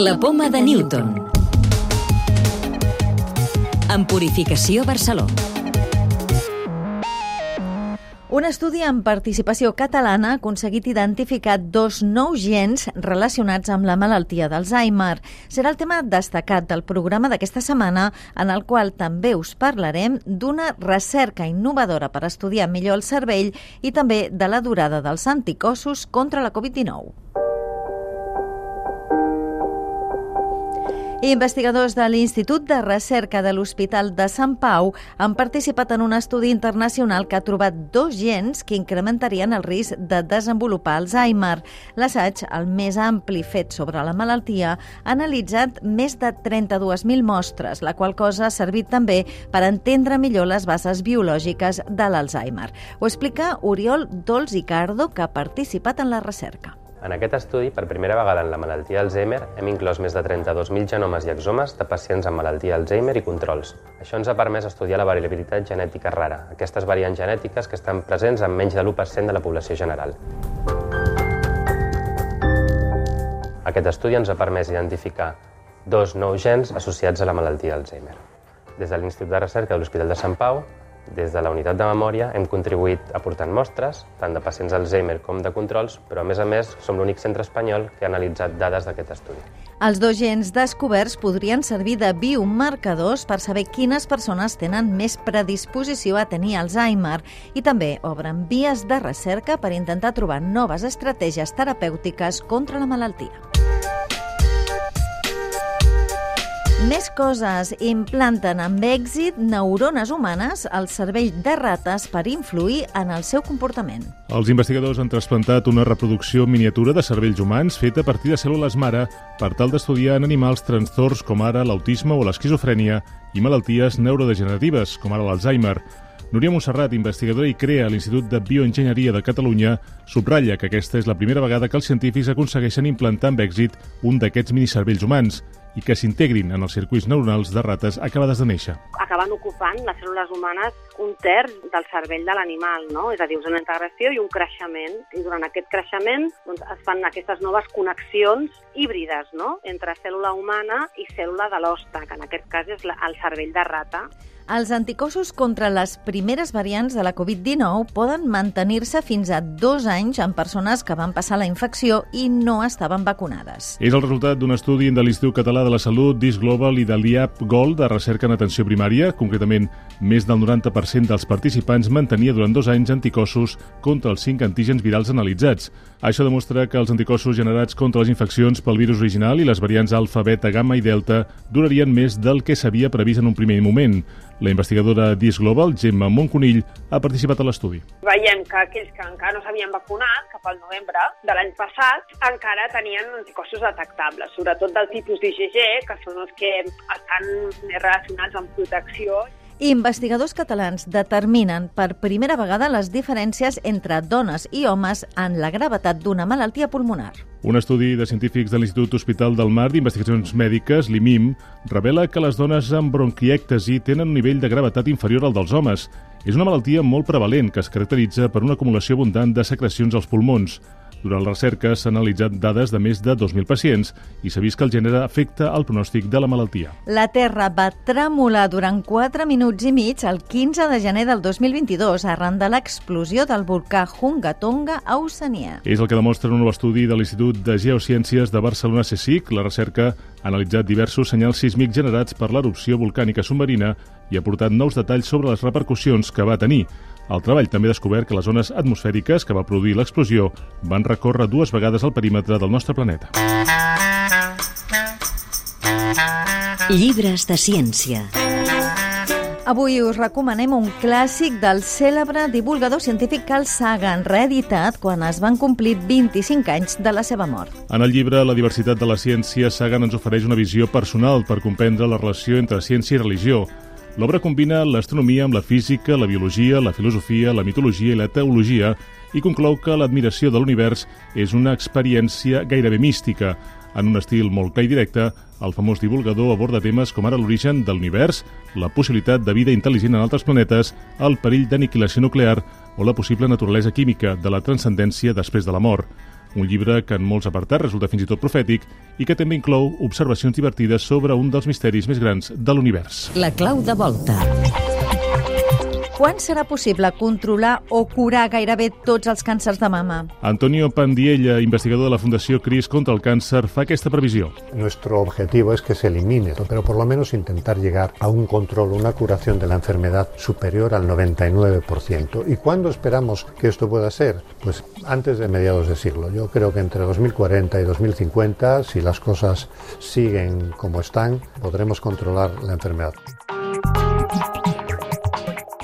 La poma de Newton. En Purificació Barceló. Un estudi amb participació catalana ha aconseguit identificar dos nous gens relacionats amb la malaltia d'Alzheimer. Serà el tema destacat del programa d'aquesta setmana, en el qual també us parlarem d'una recerca innovadora per estudiar millor el cervell i també de la durada dels anticossos contra la Covid-19. Investigadors de l'Institut de Recerca de l'Hospital de Sant Pau han participat en un estudi internacional que ha trobat dos gens que incrementarien el risc de desenvolupar Alzheimer. L'assaig, el més ampli fet sobre la malaltia, ha analitzat més de 32.000 mostres, la qual cosa ha servit també per entendre millor les bases biològiques de l'Alzheimer. Ho explica Oriol Dols i Cardo, que ha participat en la recerca. En aquest estudi, per primera vegada en la malaltia Alzheimer, hem inclòs més de 32.000 genomes i exomes de pacients amb malaltia Alzheimer i controls. Això ens ha permès estudiar la variabilitat genètica rara, aquestes variants genètiques que estan presents en menys de l'1% de la població general. Aquest estudi ens ha permès identificar dos nous gens associats a la malaltia Alzheimer. Des de l'Institut de Recerca de l'Hospital de Sant Pau des de la unitat de memòria hem contribuït aportant mostres, tant de pacients Alzheimer com de controls, però a més a més som l'únic centre espanyol que ha analitzat dades d'aquest estudi. Els dos gens descoberts podrien servir de biomarcadors per saber quines persones tenen més predisposició a tenir Alzheimer i també obren vies de recerca per intentar trobar noves estratègies terapèutiques contra la malaltia. Més coses implanten amb èxit neurones humanes al cervell de rates per influir en el seu comportament. Els investigadors han trasplantat una reproducció miniatura de cervells humans feta a partir de cèl·lules mare per tal d'estudiar en animals trastorns com ara l'autisme o l'esquizofrènia i malalties neurodegeneratives com ara l'Alzheimer. Núria Montserrat, investigadora i crea a l'Institut de Bioenginyeria de Catalunya, subratlla que aquesta és la primera vegada que els científics aconsegueixen implantar amb èxit un d'aquests minicervells humans i que s'integrin en els circuits neuronals de rates acabades de néixer. Acaben ocupant les cèl·lules humanes un terç del cervell de l'animal, no? És a dir, és una integració i un creixement, i durant aquest creixement doncs, es fan aquestes noves connexions híbrides no? entre cèl·lula humana i cèl·lula de l'hoste, que en aquest cas és el cervell de rata. Els anticossos contra les primeres variants de la Covid-19 poden mantenir-se fins a dos anys en persones que van passar la infecció i no estaven vacunades. És el resultat d'un estudi de l'Institut Català de la Salut, DIS Global i de l'IAP Gold de recerca en atenció primària. Concretament, més del 90% dels participants mantenia durant dos anys anticossos contra els cinc antígens virals analitzats. Això demostra que els anticossos generats contra les infeccions pel virus original i les variants alfa, beta, gamma i delta durarien més del que s'havia previst en un primer moment. La investigadora DIS Global, Gemma Montconill, ha participat a l'estudi. Veiem que aquells que encara no s'havien vacunat, cap al novembre de l'any passat, encara tenien anticossos detectables, sobretot del tipus d'IgG, que són els que estan relacionats amb protecció Investigadors catalans determinen per primera vegada les diferències entre dones i homes en la gravetat d'una malaltia pulmonar. Un estudi de científics de l'Institut Hospital del Mar d'Investigacions Mèdiques, l'IMIM, revela que les dones amb bronquièctasi tenen un nivell de gravetat inferior al dels homes. És una malaltia molt prevalent que es caracteritza per una acumulació abundant de secrecions als pulmons. Durant la recerca s'han analitzat dades de més de 2.000 pacients i s'ha vist que el gènere afecta el pronòstic de la malaltia. La Terra va tremolar durant 4 minuts i mig el 15 de gener del 2022 arran de l'explosió del volcà Hunga Tonga a Oceania. És el que demostra un nou estudi de l'Institut de Geociències de Barcelona CSIC. La recerca ha analitzat diversos senyals sísmics generats per l'erupció volcànica submarina i ha aportat nous detalls sobre les repercussions que va tenir. El treball també ha descobert que les zones atmosfèriques que va produir l'explosió van recórrer dues vegades el perímetre del nostre planeta. Llibres de ciència. Avui us recomanem un clàssic del cèlebre divulgador científic Carl Sagan, reeditat quan es van complir 25 anys de la seva mort. En el llibre La diversitat de la ciència, Sagan ens ofereix una visió personal per comprendre la relació entre ciència i religió, L'obra combina l'astronomia amb la física, la biologia, la filosofia, la mitologia i la teologia i conclou que l'admiració de l'univers és una experiència gairebé mística. En un estil molt clar i directe, el famós divulgador aborda temes com ara l'origen de l'univers, la possibilitat de vida intel·ligent en altres planetes, el perill d'aniquilació nuclear o la possible naturalesa química de la transcendència després de la mort. Un llibre que en molts apartats resulta fins i tot profètic i que també inclou observacions divertides sobre un dels misteris més grans de l'univers. La clau de volta. Quan serà possible controlar o curar gairebé tots els càncers de mama? Antonio Pandiella, investigador de la Fundació CRIS contra el càncer, fa aquesta previsió. Nuestro objetivo es que se elimine, pero por lo menos intentar llegar a un control, una curación de la enfermedad superior al 99%. ¿Y cuándo esperamos que esto pueda ser? Pues antes de mediados de siglo. Yo creo que entre 2040 y 2050, si las cosas siguen como están, podremos controlar la enfermedad.